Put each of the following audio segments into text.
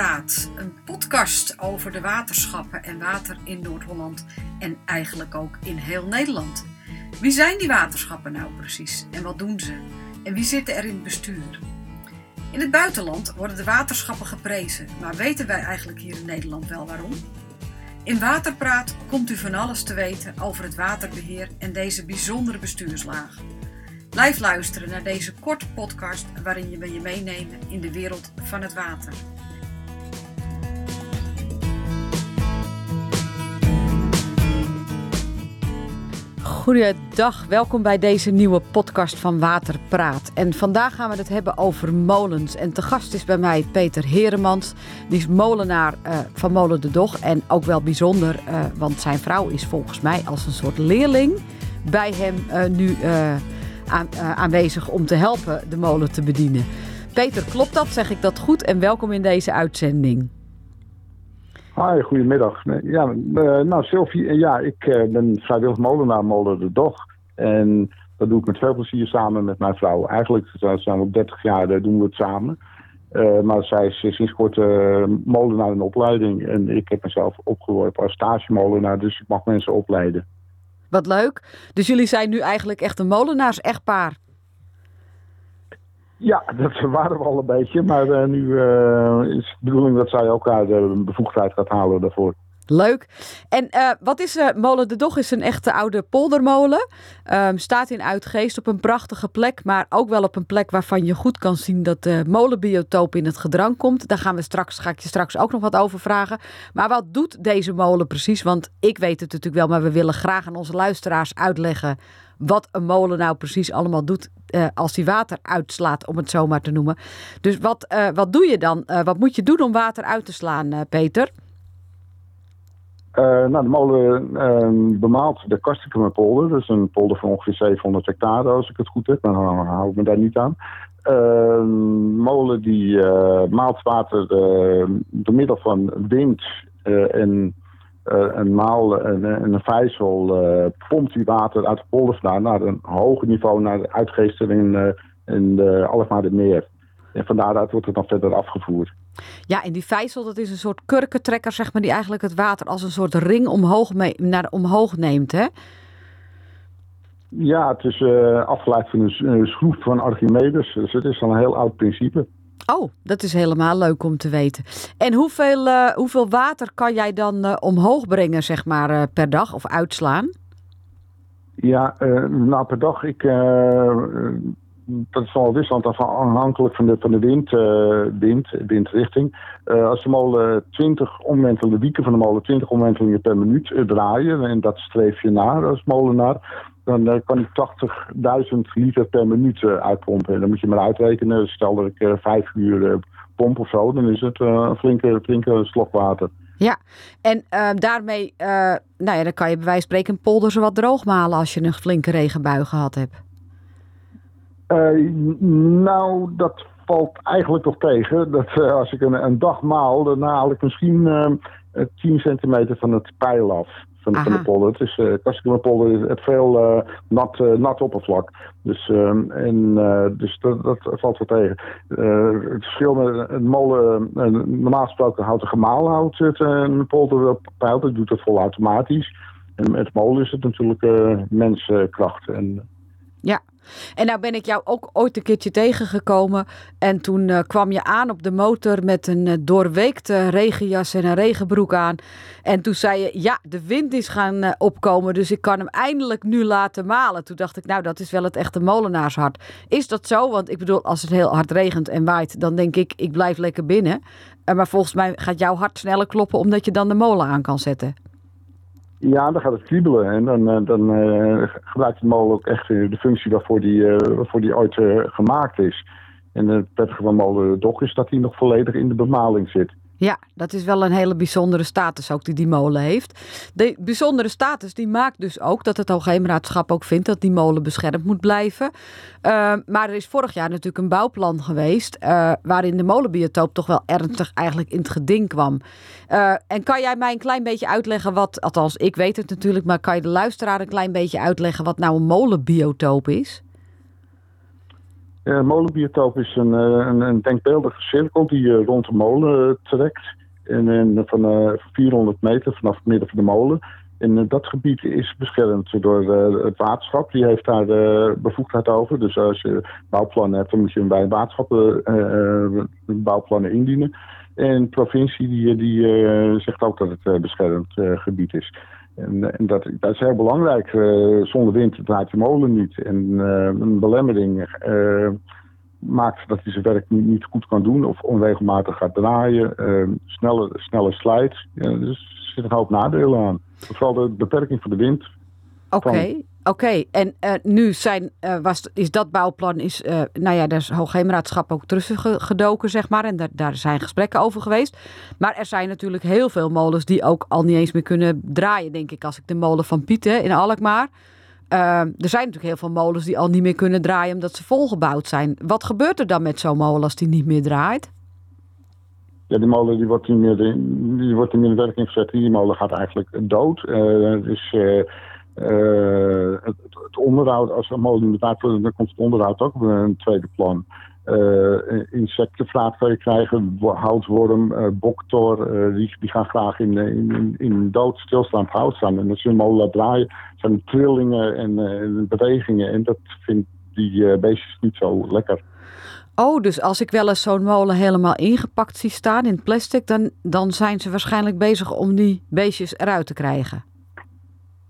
Een podcast over de waterschappen en water in Noord-Holland en eigenlijk ook in heel Nederland. Wie zijn die waterschappen nou precies en wat doen ze? En wie zitten er in het bestuur? In het buitenland worden de waterschappen geprezen, maar weten wij eigenlijk hier in Nederland wel waarom? In Waterpraat komt u van alles te weten over het waterbeheer en deze bijzondere bestuurslaag. Blijf luisteren naar deze korte podcast waarin we je meenemen in de wereld van het water. Goeiedag, welkom bij deze nieuwe podcast van Waterpraat. En vandaag gaan we het hebben over molens. En te gast is bij mij Peter Heremans. Die is molenaar uh, van Molen de Dog. En ook wel bijzonder, uh, want zijn vrouw is volgens mij als een soort leerling bij hem uh, nu aan, aanwezig om te helpen de molen te bedienen. Peter, klopt dat? Zeg ik dat goed? En welkom in deze uitzending. Hoi, goedemiddag. Ja, uh, nou Sylvie, ja, ik uh, ben vrijwillig molenaar Molen de Dog. En dat doe ik met veel plezier samen met mijn vrouw. Eigenlijk zijn we op 30 jaar doen we het samen. Uh, maar zij is sinds kort molenaar in opleiding. En ik heb mezelf opgeworpen als stagemolenaar, dus ik mag mensen opleiden. Wat leuk. Dus jullie zijn nu eigenlijk echt een molenaars-echtpaar? Ja, dat waren we al een beetje. Maar uh, nu uh, is de bedoeling dat zij ook haar de bevoegdheid gaat halen daarvoor. Leuk. En uh, wat is uh, Molen de Dog? Is een echte oude poldermolen. Um, staat in Uitgeest op een prachtige plek, maar ook wel op een plek waarvan je goed kan zien dat de molenbiotoop in het gedrang komt. Daar gaan we straks, ga ik je straks ook nog wat over vragen. Maar wat doet deze molen precies? Want ik weet het natuurlijk wel, maar we willen graag aan onze luisteraars uitleggen wat een molen nou precies allemaal doet uh, als hij water uitslaat, om het zo maar te noemen. Dus wat, wat doe je dan? Wat moet je doen om water uit te slaan, Peter? Nou, de molen bemaalt de Kastrikumerpolder. Dat is een polder van ongeveer 700 hectare, als ik het goed heb. Dan hou ik me daar niet aan. De molen die maalt water door middel van wind en uh, een maal en, en een vijzel uh, pompt die water uit de polder naar een hoger niveau, naar de uitgeesten in, uh, in de Meer. En van daaruit wordt het dan verder afgevoerd. Ja, en die vijzel, dat is een soort kurkentrekker, zeg maar, die eigenlijk het water als een soort ring omhoog, mee, naar, omhoog neemt, hè? Ja, het is afgeleid van een schroef van Archimedes. Dus het is al een heel oud principe. Oh, dat is helemaal leuk om te weten. En hoeveel, uh, hoeveel water kan jij dan uh, omhoog brengen, zeg maar, per dag of uitslaan? Ja, nou per dag, ik, dat is wel wisselend afhankelijk van de, van de wind, wind, windrichting. als de molen 20 omwentelende wieken van de molen 20 omwentelingen per minuut draaien, en dat streef je naar als molenaar, dan kan ik 80.000 liter per minuut uitpompen. En dan moet je maar uitrekenen. Stel dat ik vijf uur pomp of zo, dan is het een flinke, flinke slok water. Ja, en daarmee nou ja, dan kan je bij wijze van spreken een polder zo wat droogmalen als je een flinke regenbui gehad hebt. Nou, dat valt eigenlijk toch tegen. Dat, als ik een, een, dag maal, dan haal ik misschien 10 centimeter van het pijl af van, van de polder. Het is uh, polder het veel uh, nat, uh, nat oppervlak. Dus, uh, en, uh, dus dat, dat valt wel tegen. het verschil met een molen, normaal gesproken houdt een gemaal houdt het een polder peil. Dat doet het vol automatisch. En met molen is het natuurlijk menskracht. En, ja, en nou ben ik jou ook ooit een keertje tegengekomen. En toen uh, kwam je aan op de motor met een uh, doorweekte regenjas en een regenbroek aan. En toen zei je, ja, de wind is gaan uh, opkomen, dus ik kan hem eindelijk nu laten malen. Toen dacht ik, nou, dat is wel het echte molenaarshart. Is dat zo? Want ik bedoel, als het heel hard regent en waait, dan denk ik, ik blijf lekker binnen. maar volgens mij gaat jouw hart sneller kloppen, omdat je dan de molen aan kan zetten. Ja, dan gaat het kriebelen. En dan, dan uh, gebruikt de molen ook echt de functie waarvoor die, uh, die ooit gemaakt is. En het prettige van molen is dat hij nog volledig in de bemaling zit. Ja, dat is wel een hele bijzondere status ook die die molen heeft. De bijzondere status die maakt dus ook dat het Hoogheemraadschap ook vindt dat die molen beschermd moet blijven. Uh, maar er is vorig jaar natuurlijk een bouwplan geweest uh, waarin de molenbiotoop toch wel ernstig eigenlijk in het geding kwam. Uh, en kan jij mij een klein beetje uitleggen wat, althans ik weet het natuurlijk, maar kan je de luisteraar een klein beetje uitleggen wat nou een molenbiotoop is? Uh, molenbiotoop is een, een, een denkbeeldige cirkel die rond de molen trekt. En, en van 400 meter vanaf het midden van de molen. En dat gebied is beschermd door het waterschap. Die heeft daar bevoegdheid over. Dus als je bouwplannen hebt, dan moet je bij waterschappen bouwplannen indienen. En de provincie die, die zegt ook dat het beschermd gebied is. En, en dat, dat, is heel belangrijk. Uh, zonder wind draait de molen niet. En uh, een belemmering uh, maakt dat hij zijn werk niet, niet, goed kan doen of onregelmatig gaat draaien. snelle, snelle slijt. Ja, dus er zitten een hoop nadelen aan. Vooral de beperking van de wind. Oké. Oké, en uh, nu zijn, uh, was, is dat bouwplan, is, uh, nou ja, daar is Hoogheemraadschap ook teruggedoken, zeg maar. En daar, daar zijn gesprekken over geweest. Maar er zijn natuurlijk heel veel molens die ook al niet eens meer kunnen draaien, denk ik. Als ik de molen van Pieten in Alkmaar. er zijn natuurlijk heel veel molens die al niet meer kunnen draaien omdat ze volgebouwd zijn. Wat gebeurt er dan met zo'n molen als die niet meer draait? Ja, die molen die wordt niet meer, die wordt niet meer in werking gezet. Die molen gaat eigenlijk dood. dus uh, het, het, onderhoud, als een molen inderdaad dan komt het onderhoud ook op een tweede plan. Uh, je krijgen, houtworm, uh, boktor, die, die, gaan graag in, in, in dood stilstaand hout staan. En als je een molen laat draaien, zijn er trillingen en bewegingen. En dat vindt die beestjes niet zo lekker. Oh, dus als ik wel eens zo'n molen helemaal ingepakt zie staan in plastic, dan, dan zijn ze waarschijnlijk bezig om die beestjes eruit te krijgen.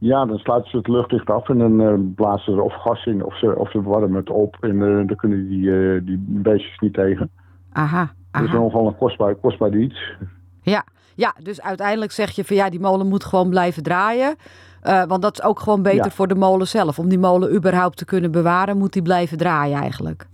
Ja, dan sluiten ze het luchtdicht af en dan uh, blazen ze er of gas in of ze, of ze warmen het op. En uh, dan kunnen die, uh, die beestjes niet tegen. Aha, aha. Dat is nogal een kostbaar, kostbaar iets. Ja, ja, dus uiteindelijk zeg je van ja, die molen moet gewoon blijven draaien. want dat is ook gewoon beter voor de molen zelf. Om die molen überhaupt te kunnen bewaren, moet die blijven draaien eigenlijk.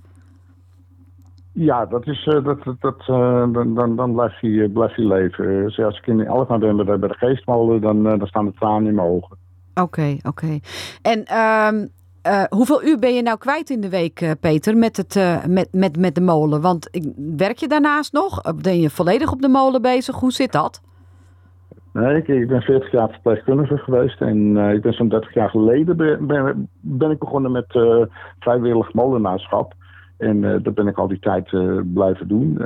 Ja, dat is, dat, dat, dan, dan, dan blijft hij, blijft hij leven. Dus als ik in Alkmaar ben bij de geestmolen, dan, dan staan de tranen in mijn ogen. Oké, oké. En um, uh, hoeveel uur ben je nou kwijt in de week, uh, Peter, met, het, uh, met, met, met de molen? Want werk je daarnaast nog? Ben je volledig op de molen bezig? Hoe zit dat? Nee, ik, ben 40 jaar verpleegkundige geweest en ik ben zo'n 30 jaar geleden ben, ik begonnen met vrijwillig molenaarschap. En dat ben ik al die tijd blijven doen.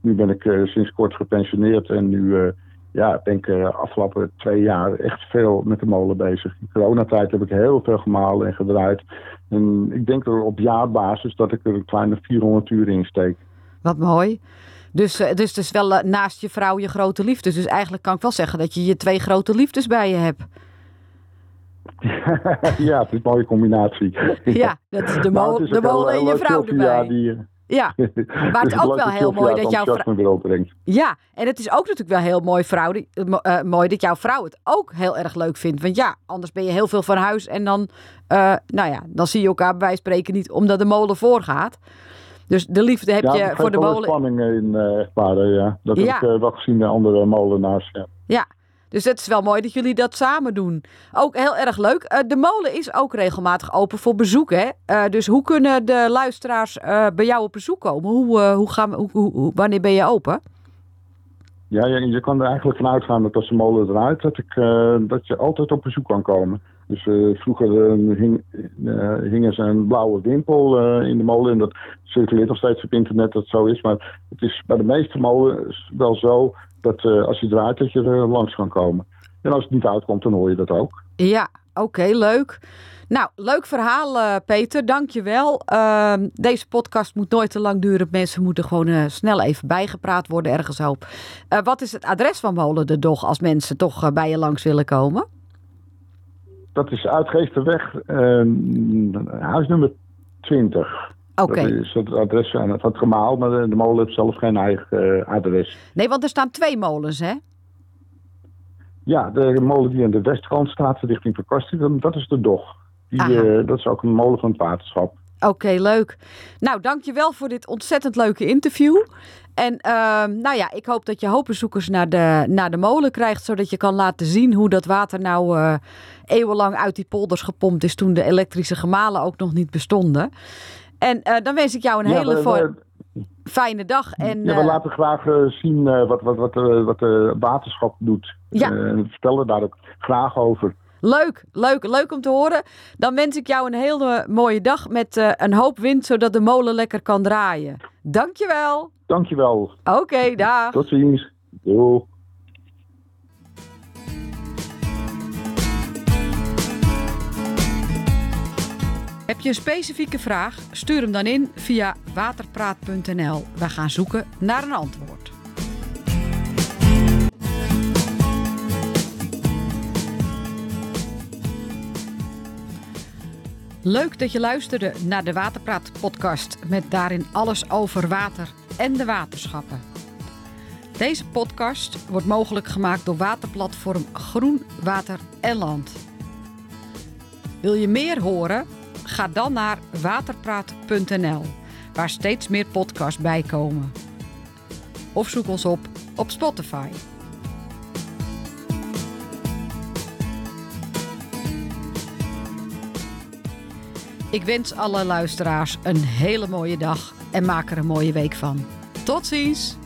nu ben ik sinds kort gepensioneerd en nu ja, ik denk de uh, afgelopen twee jaar echt veel met de molen bezig. In coronatijd heb ik heel veel gemalen en gedraaid. En ik denk er op jaarbasis dat ik er een kleine 400 uur in steek. Wat mooi. Dus, uh, dus het is wel uh, naast je vrouw je grote liefde. Dus eigenlijk kan ik wel zeggen dat je je twee grote liefdes bij je hebt. ja, het is een mooie combinatie. ja, dat is de, mol, nou, de molen en je vrouw erbij. Die, ja, maar het is ook wel heel mooi dat jouw vrouw. Ja, en het is ook natuurlijk wel heel mooi, vrouw, uh, mooi dat jouw vrouw het ook heel erg leuk vindt. Want ja, anders ben je heel veel van huis en dan, uh, nou ja, dan zie je elkaar bij spreken niet omdat de molen voorgaat. Dus de liefde heb je voor de molen. spanning in uh, ja. Dat heb ik wel gezien bij andere molenaars. Ja. ja, dus het is wel mooi dat jullie dat samen doen. Ook heel erg leuk. Uh, de molen is ook regelmatig open voor bezoek. Hè? Uh, dus hoe kunnen de luisteraars uh, bij jou op bezoek komen? Hoe, hoe gaan, hoe, hoe, wanneer ben je open? Ja, je, je kan er eigenlijk van uitgaan dat als de molen eruit, dat, ik, dat je altijd op bezoek kan komen. Dus vroeger hing, hingen ze een blauwe wimpel in de molen. En dat circuleert nog steeds op internet dat zo is. Maar het is bij de meeste molens wel zo dat als je draait, dat je er langs kan komen. En als het niet uitkomt, dan hoor je dat ook. Ja, oké, leuk. Nou, leuk verhaal, Peter. Dank je wel. Uh, deze podcast moet nooit te lang duren. Mensen moeten gewoon snel even bijgepraat worden ergens op. wat is het adres van Molen de Dog als mensen toch bij je langs willen komen? Dat is Uitgeesterweg, ehm, huis nummer 20. Oké. Dat is het adres van het gemaal, maar de, molen heeft zelf geen eigen uh, adres. Nee, want er staan twee molens, hè? Ja, de molen die aan de westkant staat, richting Verkasting, dat is de Dog. Die, uh, dat is ook een molen van het waterschap. Oké, leuk. Nou, dankjewel voor dit ontzettend leuke interview. En uh, nou ja, ik hoop dat je hoop bezoekers naar de, naar de molen krijgt, zodat je kan laten zien hoe dat water nou uh, eeuwenlang uit die polders gepompt is toen de elektrische gemalen ook nog niet bestonden. En uh, dan wens ik jou een hele we, fijne dag. En, ja, we uh, laten graag zien wat, wat, wat, wat de waterschap doet. Ja. en vertellen daar ook graag over. Leuk, leuk, leuk om te horen. Dan wens ik jou een hele mooie dag met uh, een hoop wind, zodat de molen lekker kan draaien. Dankjewel. Dankjewel. Oké, okay, dag. Tot ziens. Doei. Heb je een specifieke vraag? Stuur hem dan in via waterpraat.nl. We gaan zoeken naar een antwoord. Leuk dat je luisterde naar de Waterpraat podcast met daarin alles over water en de waterschappen. Deze podcast wordt mogelijk gemaakt door waterplatform Groen Water en Land. Wil je meer horen? Ga dan naar waterpraat.nl, waar steeds meer podcasts bij komen. Of zoek ons op op Spotify. Ik wens alle luisteraars een hele mooie dag en maak er een mooie week van. Tot ziens!